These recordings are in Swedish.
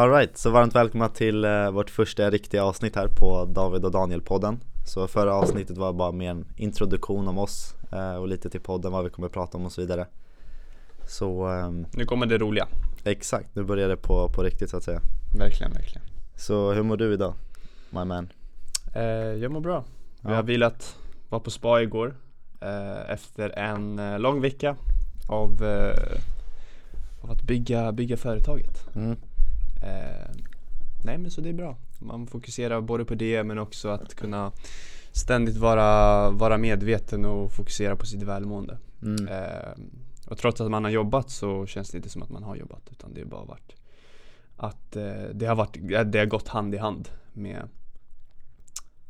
Alright, så varmt välkomna till eh, vårt första riktiga avsnitt här på David och Daniel-podden Så förra avsnittet var bara mer en introduktion om oss eh, och lite till podden, vad vi kommer prata om och så vidare Så ehm, Nu kommer det roliga. exakt, nu börjar det på, på riktigt så att säga Verkligen, verkligen. Så hur mår du idag, my man? Eh, jag mår bra. Vi Ja. har vilat, var på spa igår eh, efter en eh, lång vecka av, eh, av att bygga, bygga företaget. Mm. Eh, nej men så det är bra. Man fokuserar både på det men också att kunna ständigt vara, vara medveten och fokusera på sitt välmående. Mm. Eh, och trots att man har jobbat så känns det inte som att man har jobbat utan det har bara varit att eh, det har varit, eh, det har gått hand i hand med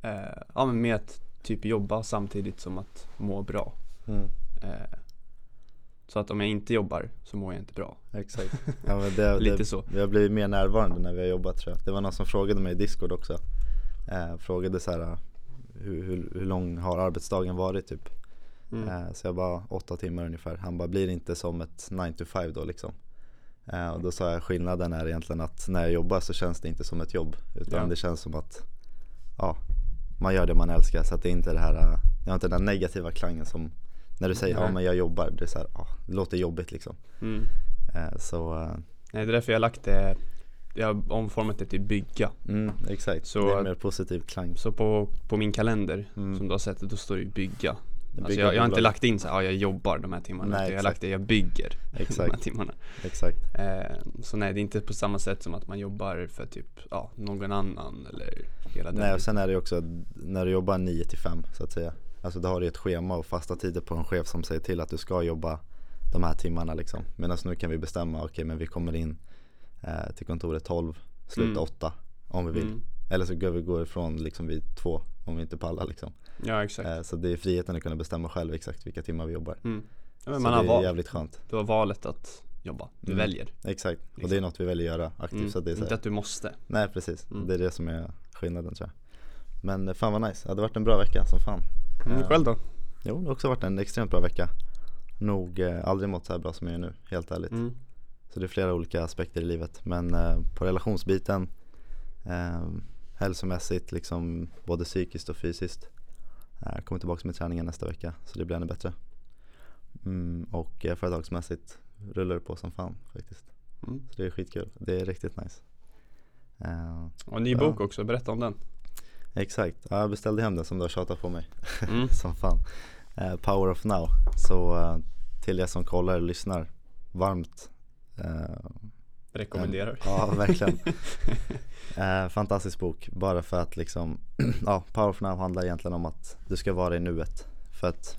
eh, ja men med att typ jobba samtidigt som att må bra. Mm. Eh, så att om jag inte jobbar så mår jag inte bra. Exakt, ja, men det, Lite det, så. Vi har blivit mer närvarande när vi har jobbat tror jag Det var någon som frågade mig i Discord också eh, Frågade så här hur, hur, hur lång har arbetsdagen varit typ? Mm. Eh, Så jag bara åtta timmar ungefär. Han bara, blir det inte som ett 9 to 5 då liksom? Eh, Och då sa jag skillnaden är egentligen att när jag jobbar så känns det inte som ett jobb. Utan Ja. det känns som att ja, man gör det man älskar. Så att det är inte det här, eh, jag har inte den negativa klangen som när du säger ja Nej. men jag jobbar. Det är så här, ja, det låter jobbigt liksom. Mm. Eh, Så eh, Nej, det är därför jag har lagt det, jag har omformat det till bygga. mm, exakt, Så det är att- mer positiv klang. Så på, på min kalender, Mm. som du har sett, då står det bygga. Alltså jag, jag har inte lagt in så här, ja, jag jobbar de här timmarna. Nej, jag har lagt det, jag bygger de Exakt. här timmarna. Exakt. Eh, så nej, det är inte på samma sätt som att man jobbar för typ, ja, någon annan eller hela den Nej och sen är det också när du jobbar 9 till 5 så att säga. Alltså då har du ett schema och fasta tider på en chef som säger till att du ska jobba de här timmarna liksom. Medan nu kan vi bestämma, okej men vi kommer in eh, till kontoret 12, sluta Mm. 8 om vi vill. Mm. Eller så går vi gå ifrån liksom vid 2 om vi inte pallar liksom. Ja, exakt. Eh, så det är friheten att kunna bestämma själv exakt vilka timmar vi jobbar. Mm. Ja, men så man det har är val. jävligt skönt. Du har valet att jobba. Du Mm. väljer. Exakt, och Liksom. det är något vi väljer göra aktivt. Mm. Så att det är så Inte att du måste. nej precis, Mm. det är det som är skillnaden tror jag. Men eh, fan vad nice, det hade varit en bra vecka som fan. Mm, Eh, själv då? Jo, det har också varit en extremt bra vecka. Nog eh, aldrig mått så här bra som jag gör nu, helt ärligt. Mm. Så det är flera olika aspekter i livet. Men eh, på relationsbiten, eh, hälsomässigt, liksom både psykiskt och fysiskt. Eh, Jag kommer tillbaka med träningen nästa vecka, så det blir ännu bättre. Mm, och eh, företagsmässigt rullar det på som fan faktiskt. Mm. Så det är skitkul, det är riktigt nice. Eh, Och en ny bok också, berätta om den. Exakt, ja, jag beställde hem den som du har tjatat på mig. Mm. som fan. Eh, Power of now. Så eh, till er som kollar och lyssnar, varmt. Eh, Rekommenderar. ja, verkligen. Eh, fantastisk bok, bara för att liksom, ja, Power of now handlar egentligen om att du ska vara i nuet. För att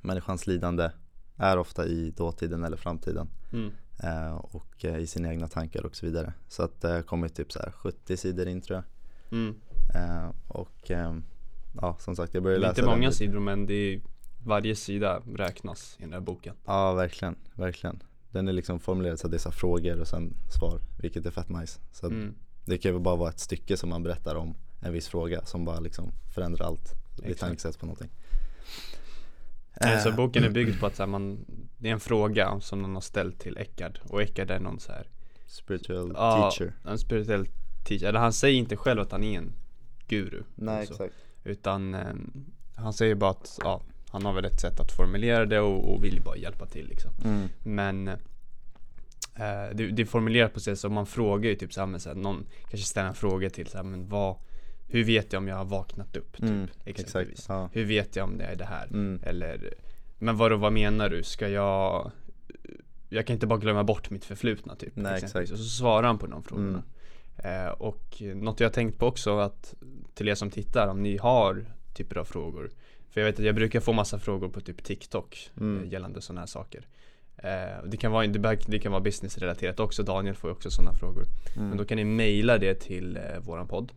människans lidande är ofta i dåtiden eller framtiden. Mm. Eh, och eh, i sina egna tankar och så vidare. Så att det har kommit typ så här 70 sidor in tror jag. Mm. Eh, och eh, ja, som sagt jag Det började är läsa inte många sidor men det är, varje sida räknas i den här boken. Ja, verkligen, verkligen. Den är liksom formulerad så att det är så frågor och sen svar, vilket är fett nice. Så Mm. det kan ju bara vara ett stycke som man berättar om en viss fråga som bara liksom förändrar allt. Ditt tankesätt på någonting. Nej, Så Eh, boken är byggd på att så man, det är en fråga som någon har ställt till Eckard och Eckard är någon så här, Spiritual ja, teacher. en spirituell teacher, eller han säger inte själv att han är en guru Nej, så. exakt. Utan eh, han säger bara att, ja, han har väl ett sätt att formulera det och, och vill bara hjälpa till liksom Mm. Men eh, det, det är formulerat på sätt som man frågar ju typ såhär, men så här, någon kanske ställer en fråga till såhär, men vad Hur vet jag om jag har vaknat upp? Typ, Mm, exakt. Ja. Hur vet jag om det är det här? Mm. Eller Men vadå, vad menar du? Ska jag Jag kan inte bara glömma bort mitt förflutna typ Nej, exakt. Och så svarar han på de frågorna Mm. Eh, Och något jag har tänkt på också att Till er som tittar, om ni har typer av frågor. För jag vet att jag brukar få massa frågor på typ TikTok Mm. eh, Gällande sådana här saker. Eh, det, kan vara, det kan vara businessrelaterat också, Daniel får ju också sådana frågor. Mm. Men då kan ni mejla det till våran podd.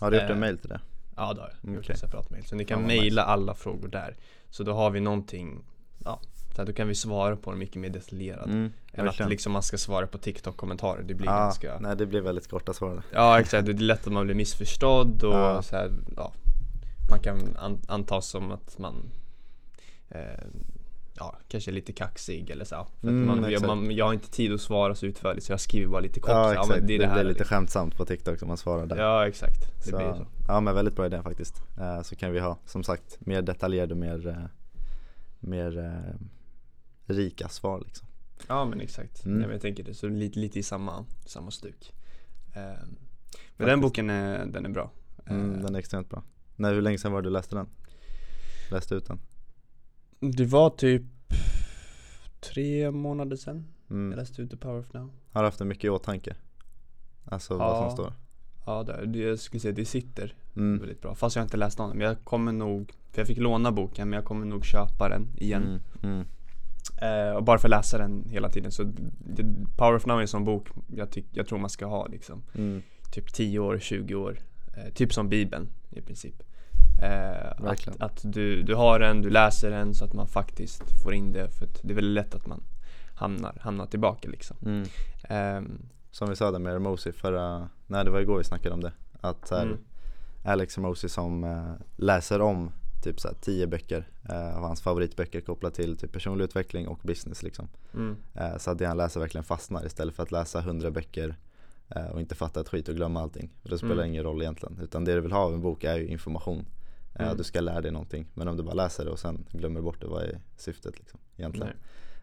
Har du gjort en mail till det? Ja det har jag, har gjort en separat mail. Så ni kan mejla alla frågor där. Så då har vi någonting Ja, så att då kan vi svara på dem mycket mer detaljerat Mm, Än att verkligen. liksom man ska svara på TikTok-kommentarer, det blir Ja, ganska nej det blir väldigt korta svar. Ja exakt, det är lätt att man blir missförstådd och Ja. så här, ja Man kan an- anta som att man eh, ja, kanske lite kaxig eller så. För att Mm, man, jag, man, jag har inte tid att svara så utförligt så jag skriver bara lite kort. Ja exakt, men det, det är det, här. är lite liksom. skämtsamt på TikTok som man svarar där Ja exakt, det så, blir så. Ja men väldigt bra idé faktiskt eh, Så kan vi ha som sagt mer detaljerade och mer, eh, mer eh, rika svar liksom Ja men exakt, Mm. ja, men jag tänker det, så lite, lite i samma, samma stuk. Ehm, men den boken är, den är bra. mm, Ehm, Den är extremt bra Nej hur länge sedan var det du läste den? Läste ut den? Det var typ tre månader sedan jag Mm. läste ut The Power of Now. Har du haft det mycket i åtanke? Alltså vad som Ja. står? Ja, det, det, jag skulle säga det sitter Mm. väldigt bra. Fast jag har inte läst den. Men jag kommer nog, för jag fick låna boken, men jag kommer nog köpa den igen. Mm. Eh, och bara för att läsa den hela tiden. Så det, Power of Now är en sån bok jag, tyck, jag tror man ska ha liksom. Mm. Typ 10 år, 20 år. Eh, typ som Bibeln i princip. Eh, att att du, du har den, du läser den så att man faktiskt får in det. För det är väldigt lätt att man hamnar, hamnar tillbaka liksom. Mm. Ehm, Som vi sa där med Hermosi förra, nej det var igår vi snackade om det Att här, Mm. Alex Hermosi som eh, läser om typ så tio böcker eh, av hans favoritböcker kopplat till typ personlig utveckling och business liksom mm, eh, Så att det han läser verkligen fastnar istället för att läsa hundra böcker eh, och inte fatta ett skit och glömma allting För det spelar Mm. ingen roll egentligen Utan det du vill ha av en bok är ju information eh, Mm. Du ska lära dig någonting Men om du bara läser det och sen glömmer bort det, vad är syftet liksom egentligen?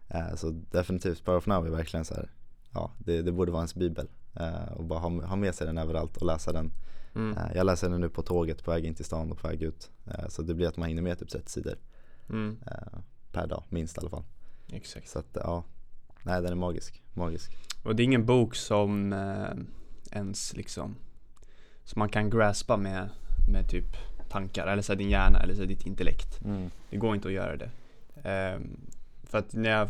Eh, Så definitivt Power of Now är verkligen så här, ja det, det borde vara ens bibel eh, och bara ha, ha med sig den överallt och läsa den. Mm, Eh, Jag läser den nu på tåget på väg in till stan och på väg ut. Eh, Så det blir att man hinner med typ 30 sidor mm, eh, per dag, minst i alla fall. exakt. Så att ja, nej den är magisk, magisk. Och det är ingen bok som eh, ens liksom Som man kan graspa med, med typ tankar eller så här din hjärna eller så här ditt intellekt Det går inte att göra det Ehm, För att när jag,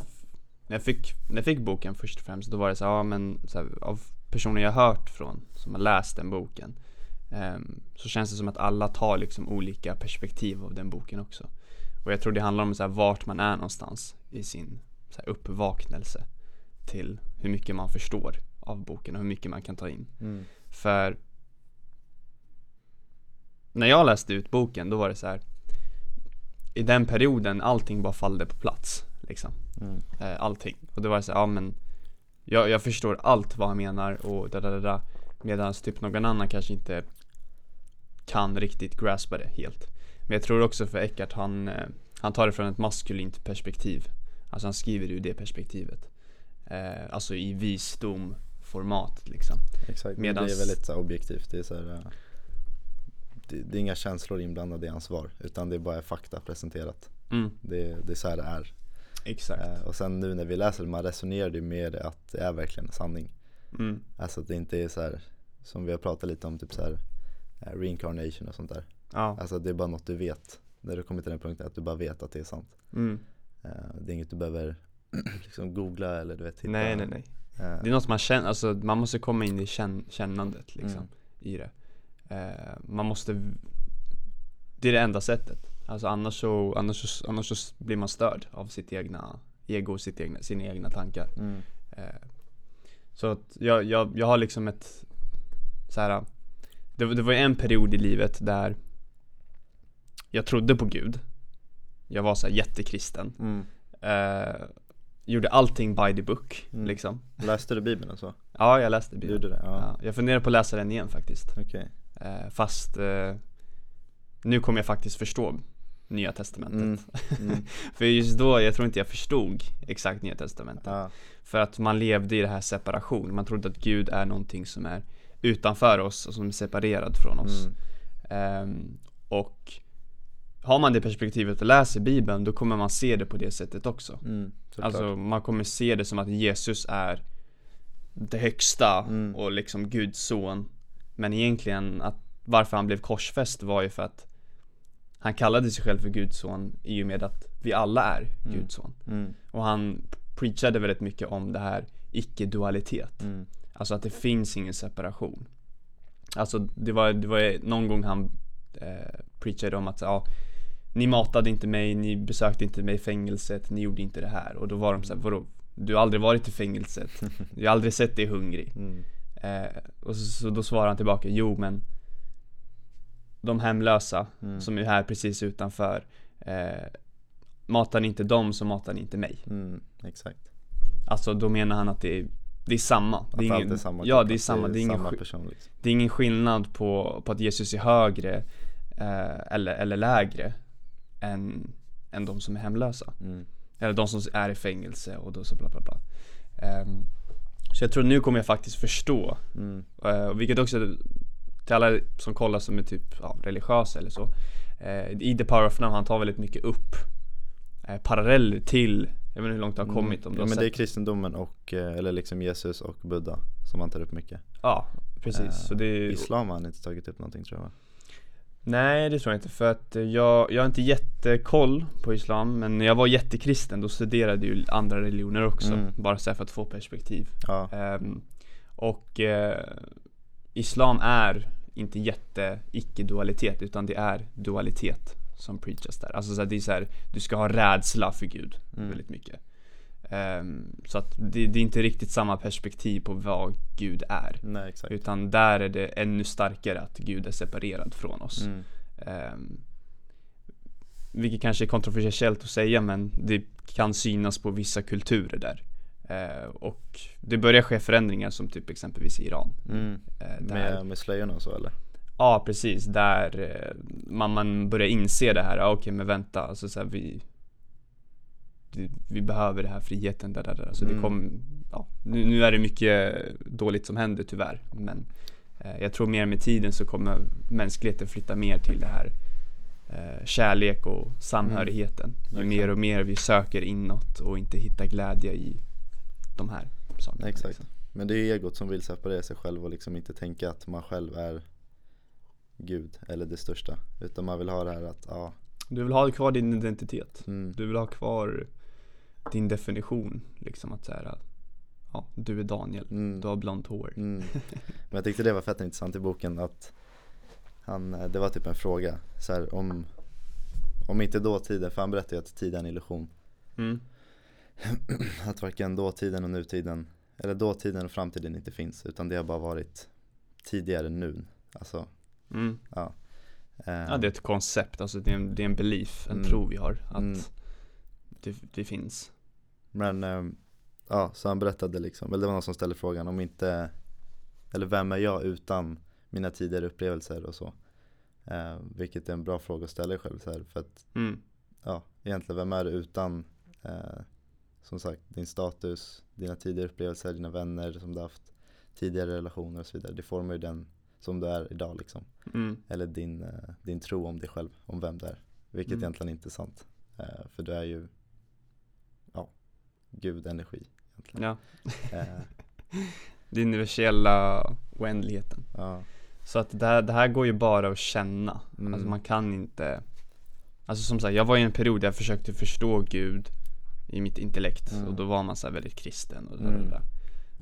när jag fick, när jag fick boken först och främst då var det så här, ja men så här, av personer jag hört från som har läst den boken Så känns det som att alla tar liksom olika perspektiv av den boken också Och jag tror det handlar om så här, vart man är någonstans i sin så uppvaknelse till hur mycket man förstår av boken och hur mycket man kan ta in. Mm. För när jag läste ut boken då var det så här. I den perioden allting bara fallde på plats liksom. Mm. Eh, allting. Och det var så här, ja men jag, jag förstår allt vad han menar och da da da da. Medan typ någon annan kanske inte kan riktigt graspa det helt. Men jag tror också för Eckart han, eh, han tar det från ett maskulint perspektiv. Alltså han skriver ur det perspektivet. Eh, alltså i visdom format liksom. Exakt, men Medans- det är väldigt så här, objektivt. Det är, så här, eh, det, det är inga känslor inblandade i hans svar utan det är bara fakta presenterat. Mm, Det, det är så här det är. exakt. Eh, och sen nu när vi läser det, man resonerar ju med det att det är verkligen en sanning. Mm, Alltså att det inte är så här som vi har pratat lite om, typ så här reincarnation och sånt där. ja. Alltså det är bara något du vet. När du kommer till den punkten att du bara vet att det är sant. Mm. Eh, det är inget du behöver liksom googla eller du vet hitta. Nej nej nej. eh, Det är något man känner, alltså man måste komma in i känn, kännandet liksom Mm. i det. Eh, man måste, det är det enda sättet. Alltså annars så, annars så, annars så blir man störd av sitt egna ego, sitt egna, sina egna tankar. mm, Eh, så att jag, jag, jag har liksom ett så här. Det, det var en period i livet där jag trodde på Gud. Jag var så här jättekristen. mm. Eh, gjorde allting by the book Mm. liksom. Läste du bibeln och så? Ja, jag läste Du Bibeln. gjorde det? Ja, Ja, jag funderar på att läsa den igen faktiskt. okej. Eh, fast eh, nu kommer jag faktiskt förstå Nya Testamentet. Mm, mm. För just då, jag tror inte jag förstod exakt Nya Testamentet. Ja, För att man levde i det här separation. Man trodde att Gud är någonting som är utanför oss och som är separerad från oss. mm, Ehm, och har man det perspektivet och läser Bibeln, då kommer man se det på det sättet också. mm. Alltså man kommer se det som att Jesus är det högsta Mm. och liksom Guds son. Men egentligen att varför han blev korsfäst var ju för att han kallade sig själv för Guds son i och med att vi alla är Mm. Guds son. mm, Och han preachade väldigt mycket om det här icke-dualitet. Alltså att det finns ingen separation. Alltså det var, det var någon gång han eh, preachade om att ja, ni matade inte mig, ni besökte inte mig i fängelset, ni gjorde inte det här. Och då var de så här, vadå? Du har aldrig varit i fängelset, jag har aldrig sett dig hungrig. mm, Eh, och så, så då svarar han tillbaka, jo men de hemlösa mm, som är här precis utanför eh, matar ni inte dem så matar ni inte mig. Mm, exakt. Alltså då menar han att det är, det är samma. Det är ingen, är samma ja det är samma, det är ingen, samma person liksom. det är ingen skillnad på, på att Jesus är högre eh, eller, eller lägre än, än de som är hemlösa. Mm. Eller de som är i fängelse och då så bla bla bla. Ehm, så jag tror nu kommer jag faktiskt förstå, Mm. uh, vilket också till alla som kollar som är typ ja, religiösa eller så. eh, I The Power of Now, han tar väldigt mycket upp eh, paralleller till, jag vet inte hur långt det har kommit om du Mm. ja, har men sett det är kristendomen och, eh, eller liksom Jesus och Buddha som man tar upp mycket. Ja, precis. Eh, så det är, Islam har han inte tagit upp någonting tror jag va? Nej det tror jag inte för att eh, jag, jag har inte jättekoll på Islam men när jag var jättekristen då studerade jag ju andra religioner också Mm. Bara så här för att få perspektiv Ja, Ehm, Och eh, Islam är inte jätte icke-dualitet utan det är dualitet som preachas där Alltså så här, det är så här, du ska ha rädsla för Gud Mm. väldigt mycket Ehm, Så att det, det är inte riktigt samma perspektiv på vad Gud är nej exakt. utan där är det ännu starkare att Gud är separerad från oss. Mm. Ehm, vilket kanske är kontroversiellt att säga men det kan synas på vissa kulturer där. Eh, och det börjar ske förändringar som typ exempelvis i Iran. Mm. Eh, där, Med, med slöjorna och så eller? Ja precis, där eh, man, man börjar inse det här, okej men vänta, alltså så här, vi vi, behöver den här friheten där, där, där. Så det Mm. kom, ja, nu, nu är det mycket dåligt som händer tyvärr Men eh, jag tror mer med tiden så kommer mänskligheten flytta mer till det här eh, Kärlek och samhörigheten Ju Verkligen. mer och mer vi söker inåt och inte hittar glädje i de här sakerna Exakt. liksom. Men det är egot som vill separera sig själv och liksom inte tänka att man själv är Gud eller det största. Utan man vill ha det här att, ja, Du vill ha kvar din identitet mm, Du vill ha kvar din definition liksom att säga Ja, du är Daniel, mm, du har blont hår mm. Men jag tyckte det var fett intressant i boken att han, eh, det var typ en fråga så här, om, om inte dåtiden, för han berättade ju att tid är en illusion. mm. Att varken dåtiden och nutiden, eller dåtiden och framtiden inte finns utan det har bara varit tidigare nu. Alltså, Mm. ja. Eh, Ja det är ett koncept, alltså det är en, det är en belief, en Mm. tro vi har att Mm. det, det finns Men ehm, ja, så han berättade liksom, eller det var någon som ställde frågan om inte, eller vem är jag utan mina tidigare upplevelser och så. Eh, vilket är en bra fråga att ställa själv så här, för att mm. ja, egentligen vem är du utan eh, som sagt din status, dina tidigare upplevelser, dina vänner som du haft, tidigare relationer och så vidare. Det formar ju den som du är idag liksom. Mm. Eller din, eh, din tro om dig själv, om vem du är. Vilket Mm. egentligen inte är sant. Eh, för du är ju, ja, gud, energi egentligen. Ja, Eh, den universella oändligheten ja, Så att det här, det här går ju bara att känna Mm. Alltså man kan inte Alltså som sagt, jag var i en period där jag försökte förstå Gud i mitt intellekt Mm. och då var man så väldigt kristen och Mm. där.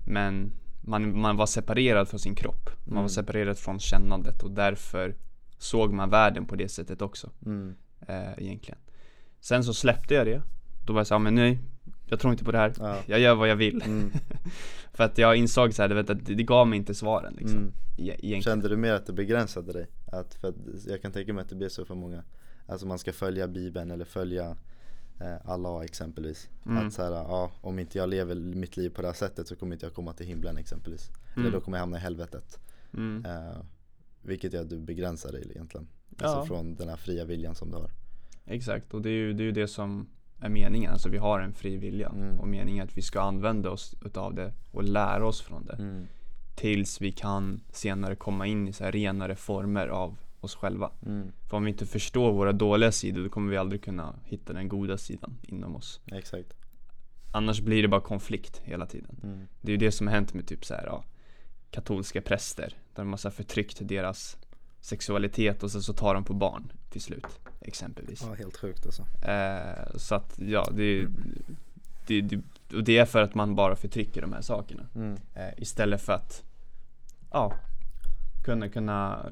Men man, man var separerad från sin kropp. Man Mm. var separerad från kännandet och därför såg man världen på det sättet också mm, eh, egentligen. Sen så släppte jag det. Då var jag så här, men nej Jag tror inte på det här. Ja, Jag gör vad jag vill. Mm, För att jag insåg så här, du vet, att det, det gav mig inte svaren liksom. Mm. e- Egentligen. Kände du mer att det begränsade dig? Att, för att jag kan tänka mig att det blir så för många. Alltså man ska följa bibeln eller följa Allah exempelvis Mm. Att så här, ja, om inte jag lever mitt liv på det här sättet så kommer inte jag komma till himlen exempelvis Mm. Eller då kommer jag hamna i helvetet mm. eh, Vilket gör att du begränsar dig egentligen Ja. Alltså från den här fria viljan som du har Exakt, och det är, ju, det är ju det som är meningen. Alltså vi har en fri vilja. Mm. Och meningen är att vi ska använda oss utav det och lära oss från det. mm. Tills vi kan senare komma in i så renare former av oss själva. Mm. För om vi inte förstår våra dåliga sidor, då kommer vi aldrig kunna hitta den goda sidan inom oss. Exakt Annars blir det bara konflikt hela tiden. mm. Det är ju det som har hänt med typ så här, ja, katolska präster. Där de har så förtryckt deras sexualitet och sen så tar de på barn till slut. Exempelvis. Ja helt sjukt alltså Eh, så att ja, det, det, det, och det är för att man bara förtrycker de här sakerna. mm. Eh, istället för att ja, kunna, kunna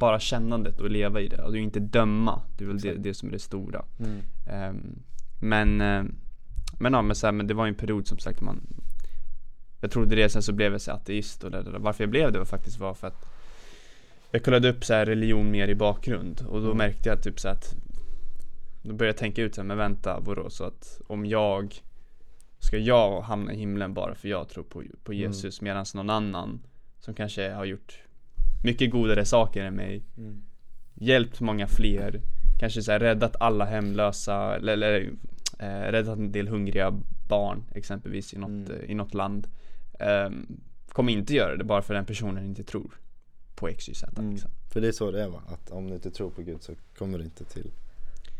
bara kännandet och leva i det. Och det ju inte döma. Det är väl det, det som är det stora. Mm. Ehm, men, eh, men ja, men, så här, men det var ju en period som sagt man Jag trodde det, sen så blev jag så ateist och det, det, Varför jag blev det var faktiskt var för att Jag kollade upp så här religion mer i bakgrund och då Mm. märkte jag typ så att Då började jag tänka ut så här, men vänta, vadå? Så att om jag Ska jag hamna i himlen bara för jag tror på, på Mm. Jesus medan någon annan Som kanske har gjort mycket godare saker än mig Mm. Hjälpt många fler Kanske så här, räddat alla hemlösa eller, eller eh, räddat en del hungriga barn exempelvis i något, Mm. eh, i något land Ehm, Kommer inte göra det bara för den personen inte tror på XYZ Mm. liksom. För det är så det är va? Att om du inte tror på Gud så kommer du inte till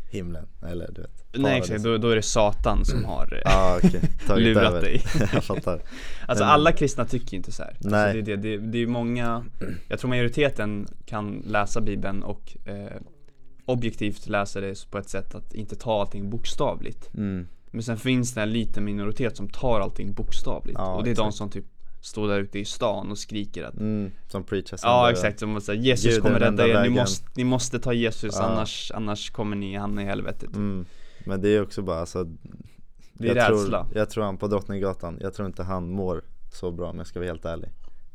himlen. Eller du vet. Nej exakt, då, då är det Satan som har eh, okej, tagit lurat över. dig jag fattar. Alltså alla kristna tycker inte så här. Nej. Alltså det, är det, det, är många, jag tror majoriteten kan läsa bibeln och eh, objektivt läsa det på ett sätt att inte ta allting bokstavligt. Mm. Men sen finns det en liten minoritet som tar allting bokstavligt. Ja, och det är de exakt. som typ står där ute i stan och skriker att Mm. Som preacher Ja exakt, som säga Jesus kommer rädda er, ni vägen." måste, ni måste ta Jesus Ja. annars, annars kommer ni hamna i helvetet. Mm. Men det är också bara alltså Det är jag rädsla. Tror, jag tror han på Drottninggatan, jag tror inte han mår så bra om jag ska vara helt ärlig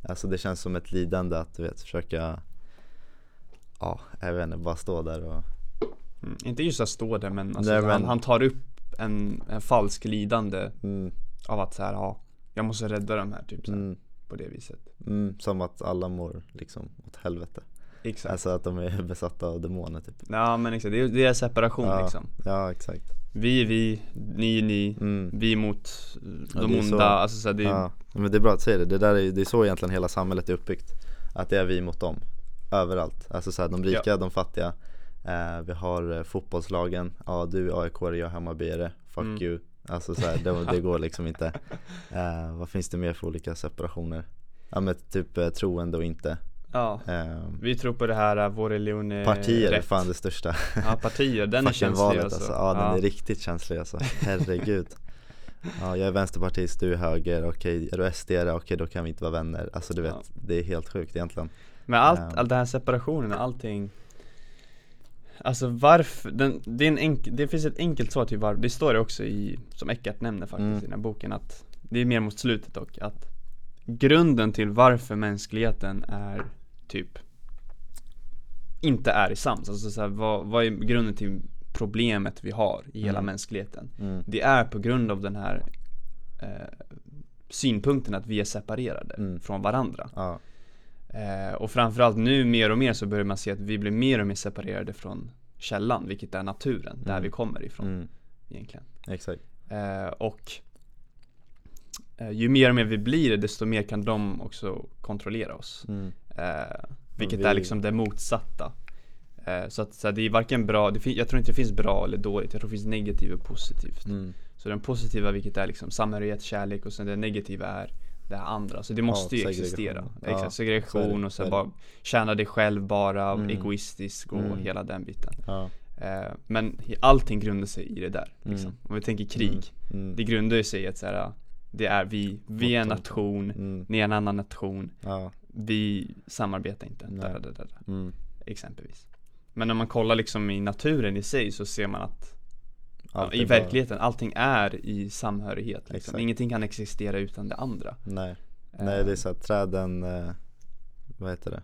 Alltså det känns som ett lidande att du vet försöka Ja, jag vet inte, bara stå där och Mm. Inte just att stå där men, alltså, Nej, han, men- han tar upp en, en falsk lidande mm, av att så här, ja, jag måste rädda de här typ mm, på det viset. mm, Som att alla mår liksom åt helvete. Exakt. Alltså att de är besatta av demoner typ. Ja men exakt, det är, är separation ja, liksom. Ja exakt. Vi är vi, ni är ni, mm. vi mot Ja, de är onda. så. Alltså så det är, Ja, men det är bra att säga det, det, där är, det är så egentligen hela samhället är uppbyggt. Att det är vi mot dem, överallt. Alltså så här, de rika, de fattiga. Eh, Vi har eh, fotbollslagen, ja du är AIK, jag är Hammarbyare, fuck Mm. you Alltså så här, det, det går liksom inte eh, Vad finns det mer för olika separationer? Ja men typ eh, troende och inte ja. eh, Vi tror på det här, eh, vår religion är Partier är rätt. fan det största Ja partier, den är känslig valet alltså. alltså. Ja den är riktigt känslig alltså, herregud Ja jag är vänsterpartist, du är höger, okej är du SD okej då kan vi inte vara vänner Alltså du vet, Ja. det är helt sjukt egentligen Men allt, Ehm. all den här separationen, allting Alltså varför, den, det, enk, det finns ett enkelt svar till varför, det står det också i, som Eckart nämner faktiskt Mm. i den här boken att Det är mer mot slutet dock, att Grunden till varför mänskligheten är typ Inte är i sams, alltså så här, vad, vad är grunden till problemet vi har i hela Mm. mänskligheten? mm. Det är på grund av den här eh, synpunkten att vi är separerade Mm. från varandra Ja, Eh, och framförallt nu mer och mer så börjar man se att vi blir mer och mer separerade från källan, vilket är naturen, där Mm. vi kommer ifrån mm, egentligen. exakt Eh, och eh, ju mer och mer vi blir det, desto mer kan de också kontrollera oss. mm. Eh, vilket vi- är liksom det motsatta. Eh, så att så här, det är varken bra, det jag tror inte det finns bra eller dåligt, jag tror det finns negativt och positivt. Mm. Så den positiva vilket är liksom samhörighet, kärlek och sen det negativa är det här andra. Så det måste ju segregation. existera. Ja, Exakt, segregation det, och så sen bara tjäna dig själv bara, Mm. egoistisk och Mm. hela den biten. Ja, Eh, men allting grundar sig i det där. Liksom. Mm. Om vi tänker krig, mm. det grundar ju sig i att så här, det är vi, vi är en nation, Mm. ni är en annan nation, Ja, vi samarbetar inte. Där, där, där, mm. exempelvis. Men om man kollar liksom i naturen i sig så ser man att Allt i är bara- verkligheten, allting är i samhörighet liksom. Ingenting kan existera utan det andra Nej, Eh, nej det är så att träden, eh, vad heter det?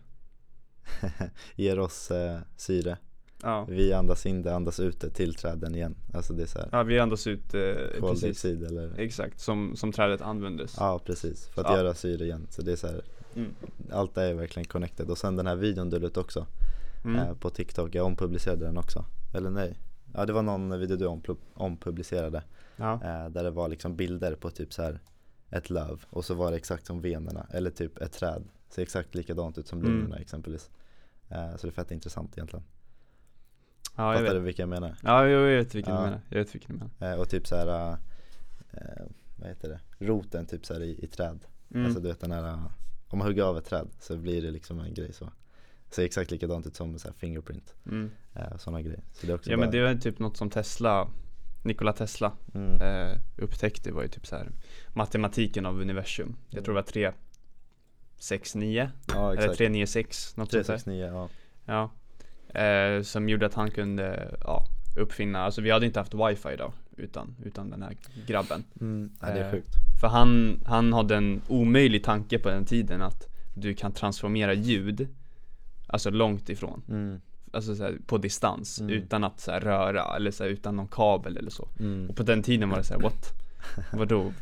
Ger oss eh, syre ja. Vi andas in det, andas ut det till träden igen Alltså det är så här ja, vi andas ut eh, koldioxid eller Exakt, som, som trädet användes Ja precis, för att Ja. göra syre igen Så det är så här, mm. allt är verkligen connected Och sen den här videon du la ut också Mm. eh, på TikTok, jag ompublicerade den också Eller nej? Ja det var någon video du ompublicerade Ja, eh, Där det var liksom bilder på typ så här ett löv och så var det exakt som venerna eller typ ett träd Ser exakt likadant ut som Mm. blommorna exempelvis eh, Så det är fett intressant egentligen ja jag Fattar du vet vilka jag menar? Ja, jag vet vilken Ja. du menar, jag vet vilken du menar Eh, och typ så här eh, vad heter det? Roten typ så här i, i träd mm. Alltså du vet den här Om man hugger av ett träd så blir det liksom en grej så Ser exakt likadant ut som så fingerprint mm. eh, Sådana grejer Så det är också Ja bara, men det var typ något som Tesla Nikola Tesla mm, eh, upptäckte var ju typ så här matematiken av universum. Jag tror det var 3 6 9 Ja eller exakt 3 9 6 något sånt där. 369 ja Ja. Eh, som gjorde att han kunde ja, uppfinna, alltså vi hade inte haft wifi idag utan, utan den här grabben. mm, ja, det är Eh, sjukt För han, han hade en omöjlig tanke på den tiden att du kan transformera ljud Alltså långt ifrån mm, alltså så här, på distans Mm. utan att här, röra eller så här, utan någon kabel eller så. Mm. Och på den tiden var det så här, what? Vadå?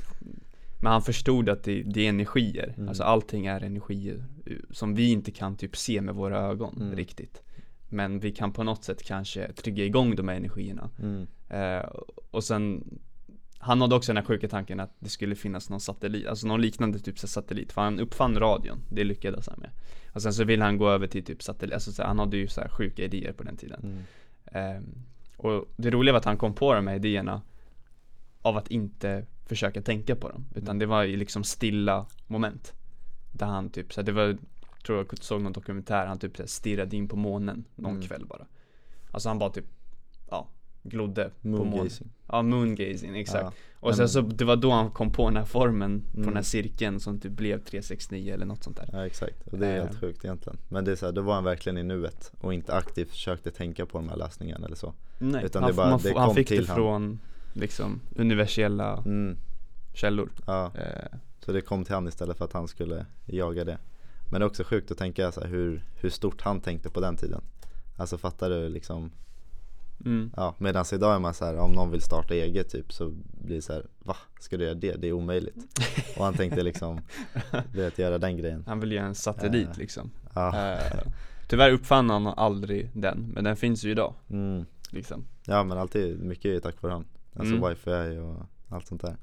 Men han förstod att det, det är energier, Mm. alltså allting är energier eh, som vi inte kan typ se med våra ögon Mm. riktigt. Men vi kan på något sätt kanske trigga igång de här energierna. Mm. Eh, och sen Han hade också den här sjuka tanken att det skulle finnas någon satellit, alltså någon liknande typ här satellit För han uppfann radion, det lyckades han med Och sen så ville han gå över till typ satellit, alltså så han hade ju så här sjuka idéer på den tiden Mm. Ehm, Och det roliga var att han kom på de här idéerna Av att inte försöka tänka på dem Utan Mm. det var i liksom stilla moment Där han typ, så här, det var, tror jag såg någon dokumentär, han typ så här, stirrade in på månen någon Mm. kväll bara Alltså han bara typ, ja, glodde på månen Moongazing. Ja, moongazing, exakt Ja. Och sen så, det var då han kom på den här formen på Mm. den här cirkeln som typ blev 369 eller något sånt där. Ja exakt, och det är helt Eh. sjukt egentligen. Men det är så här, då var han verkligen i nuet och inte aktivt försökte tänka på de här lösningarna eller så. Nej, Utan han, det bara- det får- han kom fick det till han. från liksom universella mm. källor. Ja, eh, så det kom till han istället för att han skulle jaga det. Men det är också sjukt att tänka så här, hur, hur stort han tänkte på den tiden. Alltså fattar du liksom mm. Ja, medan idag är man så här, om någon vill starta eget typ så blir det så här, va? Ska du göra det? Det är omöjligt Och han tänkte liksom, du vet, göra den grejen Han ville göra en satellit Eh, liksom Ja, eh, Tyvärr uppfann han aldrig den, men den finns ju idag mm. liksom ja men alltid, mycket tack vare han Alltså Mm. wifi och allt sånt där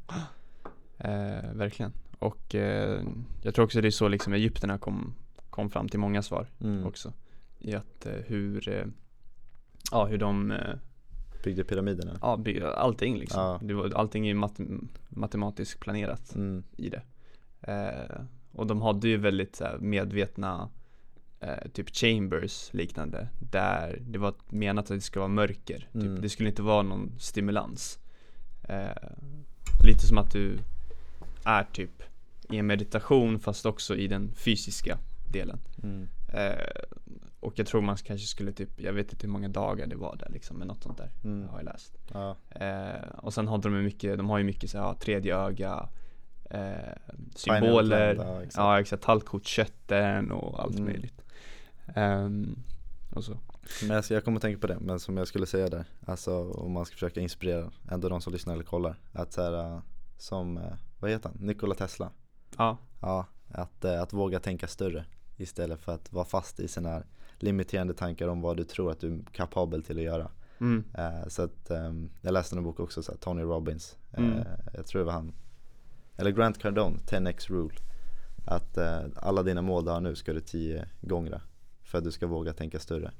eh, Verkligen Och jag tror också det är så liksom egyptierna kom, kom fram till många svar mm. också I att hur Ja hur de eh, Byggde pyramiderna Ja, by- allting liksom. Ja. Det var, allting är mat- matematiskt planerat mm. i det. Eh, och de hade ju väldigt här, medvetna eh, typ chambers liknande. Där det var menat att det skulle vara mörker. Mm. Typ, det skulle inte vara någon stimulans. Eh, lite som att du är typ i en meditation fast också i den fysiska delen. Mm. Eh, och jag tror man kanske skulle typ, jag vet inte hur många dagar det var där liksom, men något sånt där Mm. har jag läst. Ja, Eh, och sen hade de mycket, de har ju mycket så här, tredje öga eh, Symboler, ja, exakt. ja exakt, tallkortskötten och allt Mm. möjligt Ehm, Och så Men jag, ska, jag kommer att tänka på det, men som jag skulle säga där Alltså om man ska försöka inspirera ändå de som lyssnar eller kollar Att så här, äh, som, äh, vad heter han? Nikola Tesla Ja, Ja, att, äh, att våga tänka större Istället för att vara fast i sina här limiterande tankar om vad du tror att du är kapabel till att göra. Mm, Eh, Så att ehm, jag läste en bok också, så här, Tony Robbins. Eh, Mm. Jag tror det var han. Eller Grant Cardone, 10x rule. Att eh, alla dina mål du har nu ska du 10 gånger För att du ska våga tänka större.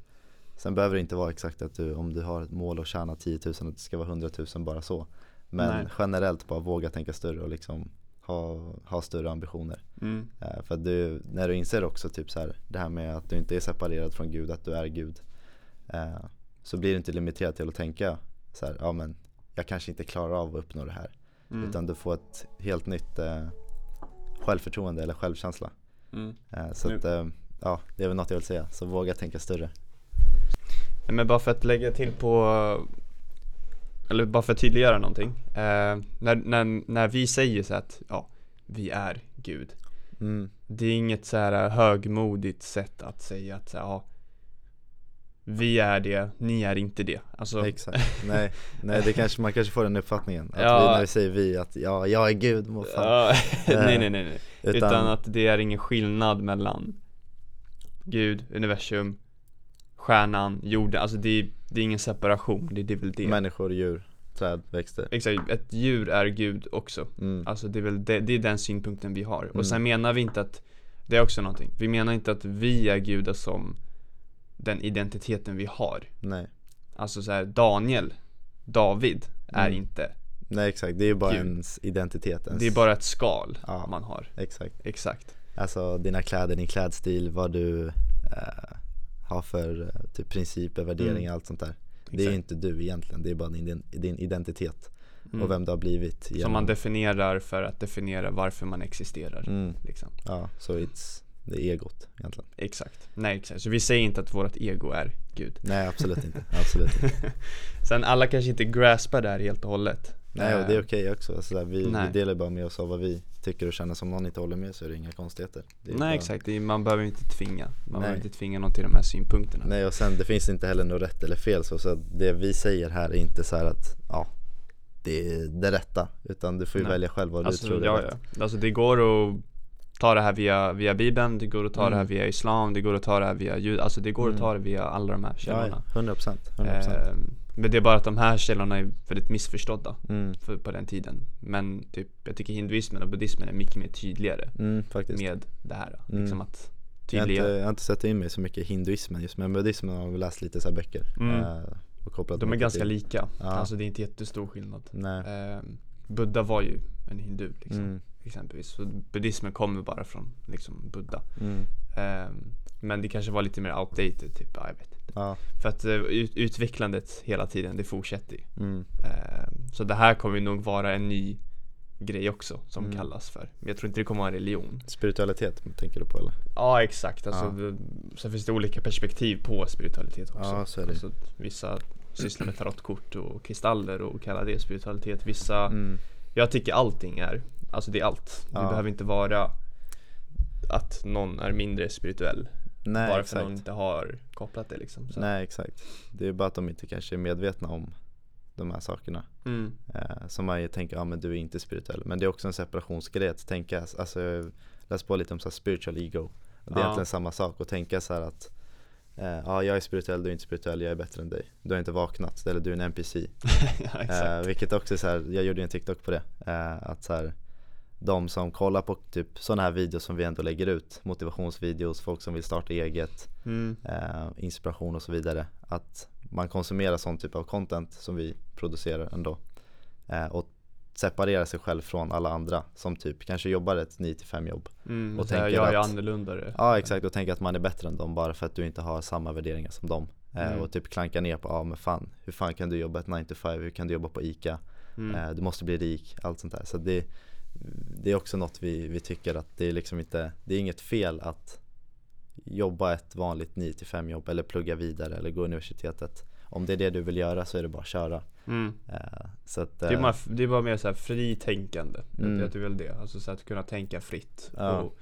Sen behöver det inte vara exakt att du, om du har ett mål att tjäna 10 000 att det ska vara 100 000 bara så. Men Nej. generellt bara våga tänka större och liksom ha, ha större ambitioner mm, Eh, För du, när du inser också typ så här, det här med att du inte är separerad från Gud, att du är Gud eh, Så blir du inte limiterad till att tänka så här, ja men jag kanske inte klarar av att uppnå det här. Mm, Utan du får ett helt nytt eh, självförtroende eller självkänsla. Mm. eh, Så att, eh, ja det är väl något jag vill säga, så våga tänka större. Men bara för att lägga till på Eller bara för att tydliggöra någonting. När, när, när vi säger så att, ja, vi är Gud mm, Det är inget så här högmodigt sätt att säga att ja Vi är det, ni är inte det. Alltså, Exakt, nej, nej det kanske, man kanske får den uppfattningen. Att Ja. vi, när vi säger vi, att ja, jag är Gud, vad fan. Ja, nej. Nej nej nej Utan, att det är ingen skillnad mellan Gud, universum, stjärnan, jorden, alltså det är, det är ingen separation, det, det är väl det. Människor, djur, träd, växter Exakt, ett djur är Gud också mm, Alltså det är väl det, det är den synpunkten vi har. Mm. Och sen menar vi inte att, det är också någonting, vi menar inte att vi är gudar som den identiteten vi har. Nej, Alltså så här, Daniel, David är Mm. inte, nej exakt, det är ju bara Gud. ens identitet ens, det är bara ett skal Ja. man har. Exakt, Exakt. alltså dina kläder, din klädstil, vad du eh, har för eh, typ principer, värderingar, Mm. allt sånt där Det är inte du egentligen, det är bara din, din identitet Mm. och vem du har blivit Som genom- man definierar för att definiera varför man existerar. mm, Liksom. Ja, så it's, det är egot egentligen Exakt. Nej exakt, så vi säger inte att vårt ego är Gud. Nej absolut inte, absolut inte Sen alla kanske inte graspar det här helt och hållet. Nej och det är Eh, okej också, alltså, där, vi, vi delar bara med oss av vad vi tycker och känner som någon inte håller med så är det inga konstigheter det är Nej bara, exakt, är, man behöver inte tvinga Man Nej. behöver inte tvinga någon till de här synpunkterna Nej och sen det finns inte heller något rätt eller fel så, så det vi säger här är inte så här att ja det är det rätta utan du får ju Nej. välja själv vad Alltså, du tror är ja, rätt ja. alltså det går att ta det här via, via bibeln, det går att ta det här Mm. via islam, det går att ta det här via jud, alltså det går Mm. att ta det via alla de här källorna ja, 100% 100% Eh, Men det är bara att de här källorna är väldigt missförstådda mm, för, på den tiden. Men typ, jag tycker hinduismen och buddhismen är mycket mer tydligare mm, med det här Mm. Liksom att jag har, inte, tydliga jag har inte sett in mig så mycket i hinduismen just men buddhismen har jag läst lite så här böcker Mm. eh, och kopplat De är ganska till. lika, Ja. alltså det är inte jättestor skillnad. Eh, Buddha var ju en hindu liksom, mm, exempelvis. Så buddhismen kommer bara från liksom Buddha. Mm, eh, Men det kanske var lite mer outdated typ, ja, jag vet inte. Ja, För att eh, ut, utvecklandet hela tiden, det fortsätter ju. Mm, Eh, Så det här kommer nog vara en ny grej också som Mm. kallas för. Men jag tror inte det kommer vara en religion. Spiritualitet tänker du på eller? Ja exakt, alltså Ja. det, sen finns det olika perspektiv på spiritualitet också. Ja, så är det. alltså, Vissa sysslar med tarotkort och kristaller och kallar det spiritualitet. Vissa, Mm, jag tycker allting är, alltså det är allt. Det Ja. behöver inte vara att någon är mindre spirituell nej Bara för att någon inte har kopplat det liksom så. Nej exakt. Det är bara att de inte kanske är medvetna om de här sakerna. Mm. eh, Som man ju tänker, ja men du är inte spirituell. Men det är också en separationsgrej att tänka, alltså jag läste på lite om så spiritual ego. Och Det är Ja. egentligen samma sak och tänka så att eh, Ja jag är spirituell, du är inte spirituell, jag är bättre än dig. Du har inte vaknat, eller du är en NPC ja, eh, Vilket också är så här, jag gjorde en TikTok på det. Eh, Att så här, de som kollar på typ sådana här videos som vi ändå lägger ut Motivationsvideos, folk som vill starta eget mm. eh, inspiration och så vidare. Att man konsumerar sån typ av content som vi producerar ändå. Eh, och separerar sig själv från alla andra som typ kanske jobbar ett 9-5 jobb. Mm. Och tänker jag är att- annorlunda Ja exakt och tänker att man är bättre än dem bara för att du inte har samma värderingar som dem. Eh, Mm. Och typ klankar ner på, ja men fan, hur fan kan du jobba ett 9-5, hur kan du jobba på ICA? mm. Eh, du måste bli rik, allt sånt där. Så det, det är också något vi, vi tycker att det är liksom inte, det är inget fel att jobba ett vanligt 9-5 jobb eller plugga vidare eller gå universitetet. Om det är det du vill göra så är det bara att köra. Mm. Eh, så att, Det är, eh, bara, det är bara mer så här fritänkande, Mm. jag tror väl det, alltså så att kunna tänka fritt Ja. och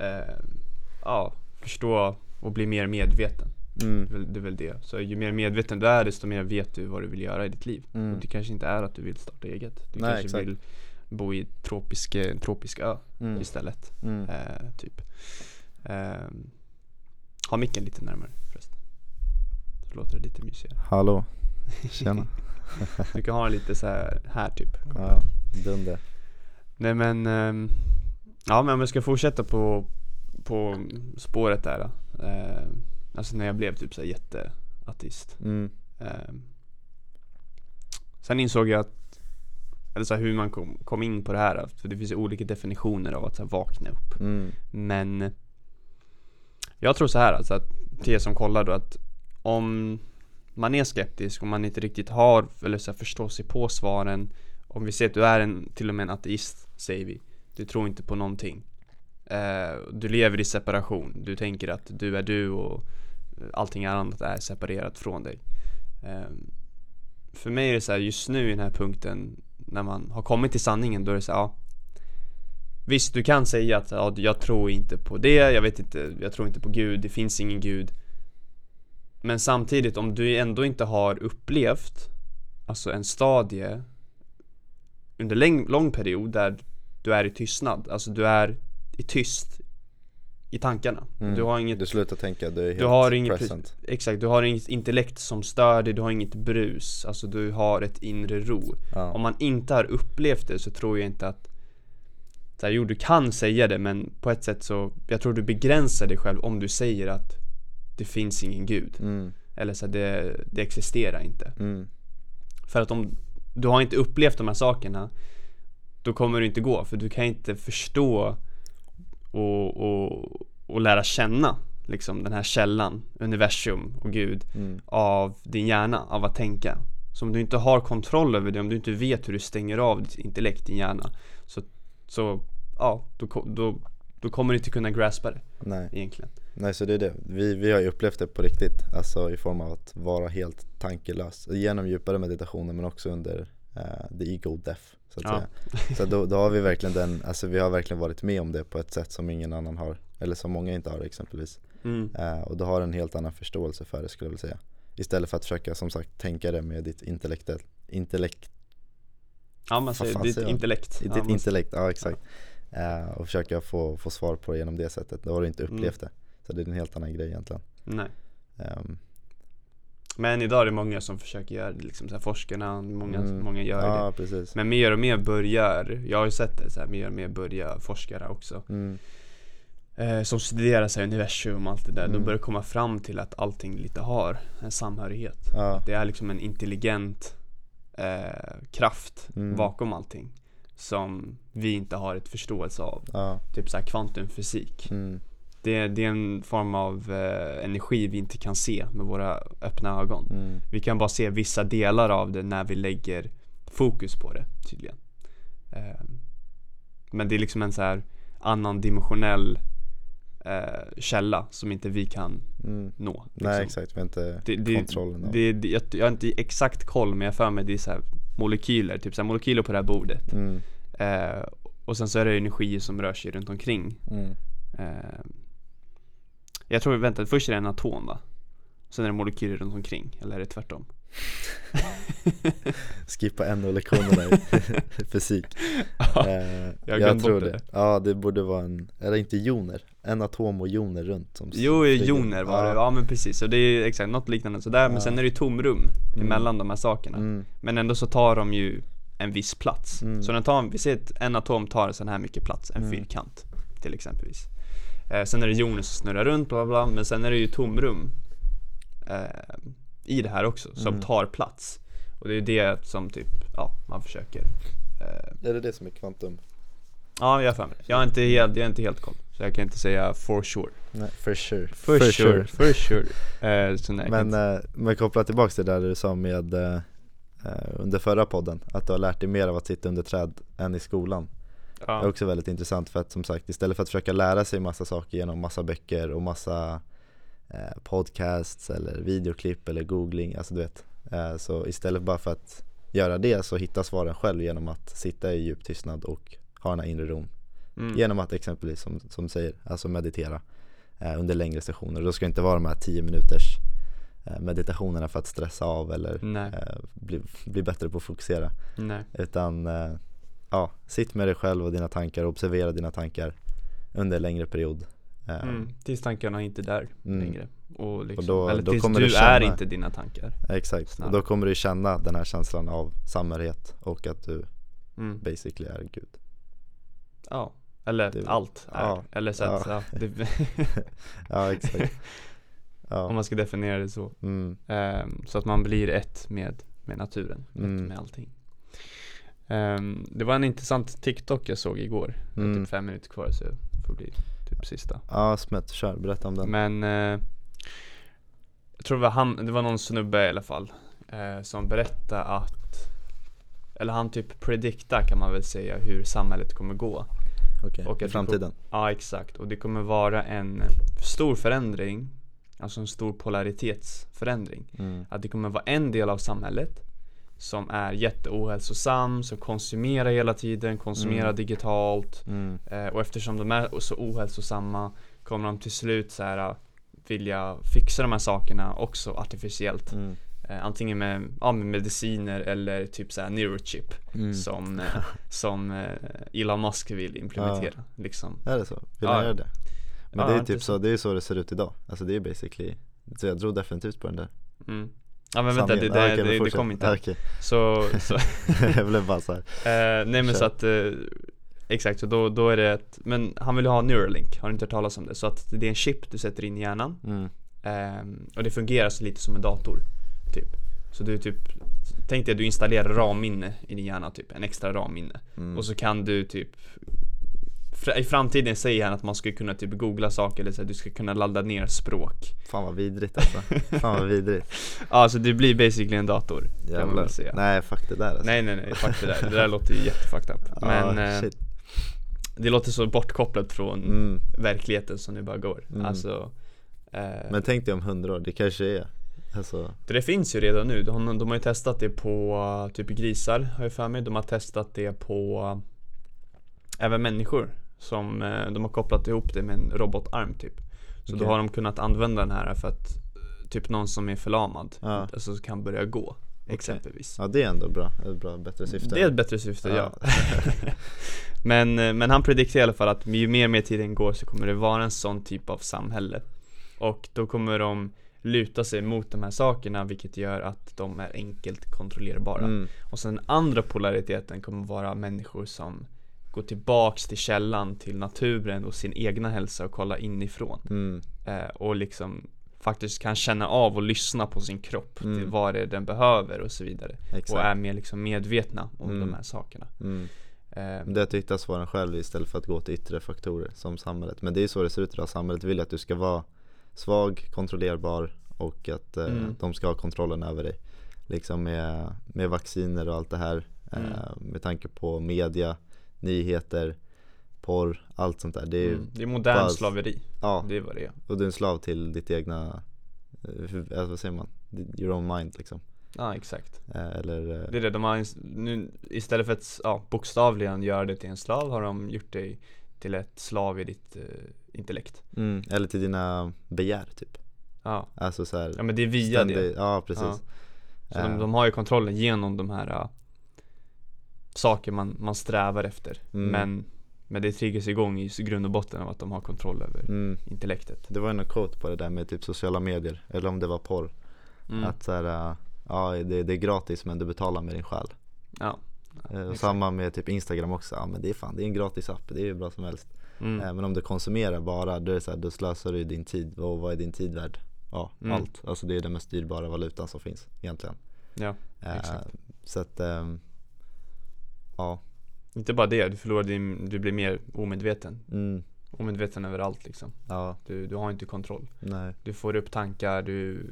eh, Ja, förstå och bli mer medveten mm, Det är väl det, så ju mer medveten du är desto mer vet du vad du vill göra i ditt liv Mm. och Det kanske inte är att du vill starta eget Du Nej, kanske exakt. vill bo i tropisk, tropisk ö mm, istället mm. eh, Typ. Ehm, Ha micken lite närmare förresten. Så låter det lite mysigare. Hallå, tjena. Du kan ha den lite så här, här typ. Ja, dunder. Nej men, ehm, ja men om jag ska fortsätta på, på spåret där. Eh, Alltså när jag blev typ såhär jätteateist Mm, Ehm, Sen insåg jag att, eller så här, hur man kom, kom in på det här, för det finns ju olika definitioner av att så här, vakna upp. Mm, Men Jag tror så här alltså att till er som kollar då att om man är skeptisk, om man inte riktigt har eller så här, förstår sig på svaren Om vi säger att du är en, till och med en ateist, säger vi Du tror inte på någonting. Eh, Du lever i separation, du tänker att du är du och allting annat är separerat från dig. Eh, För mig är det så här, just nu i den här punkten när man har kommit till sanningen, då är det så här, ja. Visst, du kan säga att ja, jag tror inte på det, jag vet inte, jag tror inte på Gud, det finns ingen Gud. Men samtidigt, om du ändå inte har upplevt Alltså en stadie Under lång, lång period där du är i tystnad, alltså du är i tyst i tankarna. Mm. Du har inget Du slutar tänka, du är helt du har inget present. Exakt, du har inget intellekt som stör dig, du har inget brus. Alltså du har ett inre ro. Ja. Om man inte har upplevt det så tror jag inte att så här, Jo du kan säga det men på ett sätt så Jag tror du begränsar dig själv om du säger att Det finns ingen gud. Mm, Eller så här, det, det existerar inte. Mm, För att om du har inte upplevt de här sakerna Då kommer det inte gå för du kan inte förstå och, och, och lära känna liksom den här källan, universum och Gud mm, av din hjärna, av att tänka. Så om du inte har kontroll över det, om du inte vet hur du stänger av ditt intellekt, din hjärna Så, så ja, då, då, då kommer du inte kunna graspa det nej. egentligen Nej så det är det, vi, vi har ju upplevt det på riktigt Alltså i form av att vara helt tankelös Genom djupare meditationer men också under uh, the ego death så att Ja. säga. Så då, då har vi verkligen den, alltså vi har verkligen varit med om det på ett sätt som ingen annan har, eller som många inte har exempelvis. Mm. Eh, och du har en helt annan förståelse för det skulle jag vilja säga. Istället för att försöka som sagt tänka det med ditt intellekt, intellekt, Ja man säger ditt jag? intellekt ja, ditt man- intellekt, ja exakt. Eh, och försöka få, få svar på det genom det sättet. Då har du inte Mm. upplevt det. Så det är en helt annan grej egentligen. Nej Ehm, Men idag är det många som försöker göra det, liksom så här, forskarna, många, Mm. många gör det. ja precis. Men mer och mer börjar, jag har ju sett det så här, mer och mer börjar forskare också. Mm, eh, Som studerar så här, universum och allt det där, Mm. de börjar komma fram till att allting lite har en samhörighet. Ja, Det är liksom en intelligent eh, kraft Mm. bakom allting Som vi inte har ett förståelse av. Ja, Typ så kvantumfysik det, det är en form av eh, energi vi inte kan se med våra öppna ögon. Mm, Vi kan bara se vissa delar av det när vi lägger fokus på det tydligen. Ehm, Men det är liksom en så här annan dimensionell eh, källa som inte vi kan mm. nå Nej liksom. exakt, vi har inte det, det, kontrollen av det, det, jag, jag har inte exakt koll men jag för mig det är så molekyler, typ så molekyler på det här bordet. Mm, eh, Och sen så är det energier som rör sig runt omkring. Mm. eh, Jag tror, vänta, först är det en atom va? Sen är det molekyler runt omkring, eller är det tvärtom? Skippa NO-lektionerna i fysik Ja, Eh, jag jag tror bort det. Ja det borde vara en, eller inte joner, en atom och joner runt som Jo, joner var det, ja. men precis, så det är exakt något liknande sådär Men Ja. sen är det ju tomrum Mm. emellan de här sakerna Mm, Men ändå så tar de ju en viss plats Mm. Så den tar, vi ser att en atom tar sån här mycket plats, en Mm. fyrkant till exempelvis eh, Sen är det joner som snurrar runt bla bla, bla men sen är det ju tomrum eh, I det här också, som Mm. tar plats. Och det är ju det som typ, ja, man försöker eh, Är det det som är kvantum? Ja, jag har för mig. Jag är inte helt, jag är inte helt koll Så jag kan inte säga for sure. Nej, for sure. For, sure, for sure. Eh, så nej, Men, eh, men koppla tillbaks till det där du sa med eh, eh, under förra podden Att du har lärt dig mer av att sitta under träd än i skolan Det är ja. också väldigt intressant för att som sagt istället för att försöka lära sig massa saker genom massa böcker och massa eh, podcasts eller videoklipp eller googling, alltså du vet eh, Så istället bara för att göra det så hitta svaren själv genom att sitta i djup tystnad och ha den här inre ron mm. Genom att exempelvis som, som du säger, alltså meditera eh, under längre sessioner. Då ska det inte vara de här 10 minuters eh, meditationerna för att stressa av eller eh, bli, bli bättre på att fokusera. nej Utan eh, ja, sitt med dig själv och dina tankar och observera dina tankar under en längre period. Eh, mm. Tills tankarna är inte är där Mm. längre Och liksom, då- eller då tills du du är känna- inte dina tankar Exakt, och Snarare. då kommer du känna den här känslan av samhörighet och att du mm. basically är Gud. Ja, eller Det- allt är, ja, eller så att, ja. det, Ja exakt. om ja. man ska definiera det så Mm, Ehm, Så att man blir ett med, med naturen, Mm. ett med allting Ehm, Det var en intressant TikTok jag såg igår, det är Mm. typ fem minuter kvar så det får bli typ sista ja Smet, kör, berätta om den. Men eh, Jag tror det var han, det var någon snubbe i alla fall eh, Som berättade att Eller han typ predikta kan man väl säga hur samhället kommer gå Okej, och i framtiden. Ja exakt, och det kommer vara en stor förändring Alltså en stor polaritetsförändring Mm. Att det kommer vara en del av samhället Som är jätteohälsosam, som konsumerar hela tiden, konsumerar Mm. digitalt Mm. eh, Och eftersom de är så ohälsosamma Kommer de till slut så här vilja fixa de här sakerna också artificiellt Mm. eh, Antingen med, ja, med mediciner eller typ så här neurochip Mm. Som, eh, som eh, Elon Musk vill implementera liksom Är det så? Vill Ja, han göra det? Men Ja, det är typ så. det är så det ser ut idag Alltså det är basically Så jag tror definitivt på den där mm. Ja men vänta, det, det, det, det kom inte okej. Så, så Jag blev bara såhär eh, nej men Kör. så att eh, Exakt, så då, då är det ett, men han vill ha Neuralink, har du inte hört talas om det? Så att det är en chip du sätter in i hjärnan mm. ehm, Och det fungerar så lite som en dator Typ Så du typ Tänk dig att du installerar RAM-minne i din hjärna typ, en extra RAM-minne Mm. Och så kan du typ I framtiden säger han att man skulle kunna typ googla saker eller så här, du ska kunna ladda ner språk. Fan vad vidrigt alltså. Fan vad vidrigt. Ja så det blir basically en dator Jävlar. säga. Nej fuck det där alltså. Nej nej nej, fuck det där, det där låter ju jättefucked up. Men ah, eh, det låter så bortkopplat från Mm. verkligheten som det bara går. Mm. Alltså eh, Men tänk dig om hundra år, det kanske är Alltså, Det finns ju redan nu, de, de har ju testat det på typ grisar har jag för mig, de har testat det på uh, även människor som uh, de har kopplat ihop det med en robotarm typ Så då Okej. har de kunnat använda den här för att uh, typ någon som är förlamad, Ja. alltså kan börja gå exempelvis ja det är ändå bra, ett bra, bättre syfte Det är ett bättre syfte, ja, Ja. men, uh, men han prediktar i alla fall att ju mer och mer tiden går så kommer det vara en sån typ av samhälle Och då kommer de luta sig mot de här sakerna vilket gör att de är enkelt kontrollerbara mm. Och sen den andra polariteten kommer vara människor som går tillbaks till källan, till naturen och sin egna hälsa och kollar inifrån Mm. eh, Och liksom faktiskt kan känna av och lyssna på sin kropp Mm. till vad det är den behöver och så vidare Exakt Och är mer liksom medvetna om Mm. de här sakerna mm. eh, Det är att hitta svaren själv istället för att gå till yttre faktorer som samhället Men det är så det ser ut idag, samhället vill att du ska vara svag, kontrollerbar och att eh, Mm. de ska ha kontrollen över dig Liksom med, med vacciner och allt det här eh, Mm. Med tanke på media, nyheter, porr, allt sånt där. Det är, mm, Det är modern bara- slaveri, ja, det är vad det är. Och du är en slav till ditt egna, alltså, vad säger man? Your own mind liksom. Ja exakt. Eh, Eller, Det är det, de har nu, istället för att ja, bokstavligen göra det till en slav har de gjort dig till ett slav i ditt eh, intellekt. Mm, eller till dina begär typ. Ja, Alltså så här, ja men det är via det. ständig- Ja precis. Ja. Så de, Eh, de har ju kontrollen genom de här saker man, man strävar efter Mm. Men Men det triggas igång i grund och botten av att de har kontroll över mm. intellektet Det var någon quote på det där med typ sociala medier, eller om det var porr mm. Att så här, äh, ja det, det är gratis men du betalar med din själ Ja, Eh, och exakt. Samma med typ Instagram också, ja men det är fan, det är en gratis app, det är ju bra som helst mm. Eh, Men om du konsumerar bara, då, är så här, då slösar du din tid, och vad är din tid värd? Ja, Mm. allt, alltså det är den mest dyrbara valutan som finns egentligen ja Eh, Exakt. Så att, ehm, ja, Inte bara det, du förlorar din, du blir mer omedveten. Mm, Omedveten över allt liksom. Ja, du, du har inte kontroll. Nej, Du får upp tankar, du,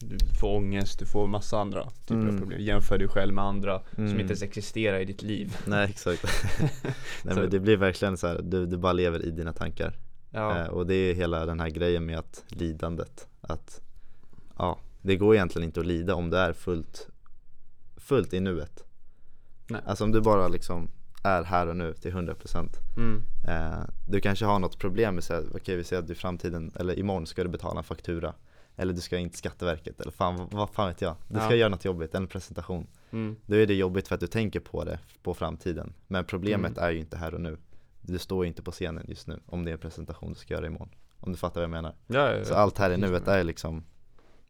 du, får ångest, du får massa andra typer Mm. av problem. Jämför dig själv med andra som Mm. inte ens existerar i ditt liv. Nej exakt. Nej men det blir verkligen så här, du, du bara lever i dina tankar. Ja, Eh, och det är hela den här grejen med att lidandet Att ja, det går egentligen inte att lida om du är fullt Fullt i nuet Nej. Alltså om du bara liksom är här och nu till 100% mm, eh, Du kanske har något problem med att okej vi säger att i framtiden eller imorgon ska du betala en faktura Eller du ska in till Skatteverket eller fan vad, fan vet jag? Du ska Ja. göra något jobbigt, en presentation. Mm, Då är det jobbigt för att du tänker på det på framtiden. Men problemet Mm. är ju inte här och nu. Du står ju inte på scenen just nu om det är en presentation du ska göra imorgon. Om du fattar vad jag menar. Ja, ja, Så allt här i nuet är liksom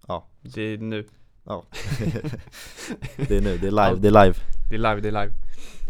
Ja, Det är nu, ja Det är nu, det är live, det är live det är live, det är live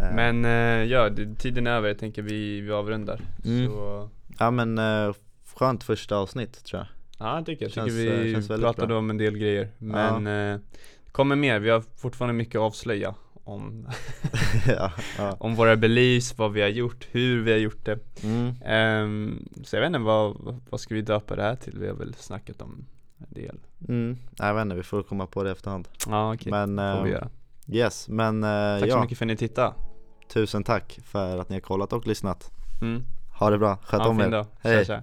Eh, Men eh, ja, det, tiden är över, jag tänker vi, vi avrundar Mm. Så Ja men eh, skönt första avsnitt tror jag Ja, jag tycker jag. Känns, tycker eh, vi känns väldigt pratade bra. om en del grejer Men eh, det kommer mer, vi har fortfarande mycket att avslöja om, ja, ja. om våra beliefs, vad vi har gjort, hur vi har gjort det Mm. Ehm, Så jag vet inte, vad, vad ska vi döpa det här till? Vi har väl snackat om del. Mm. Jag vet inte, vi får komma på det efterhand. Ja okej, Men får vi eh, göra. yes, men eh, Tack så ja, mycket för att ni tittade. Tusen tack för att ni har kollat och lyssnat. Mm. Ha det bra, sköt en om er. Hej. tja tja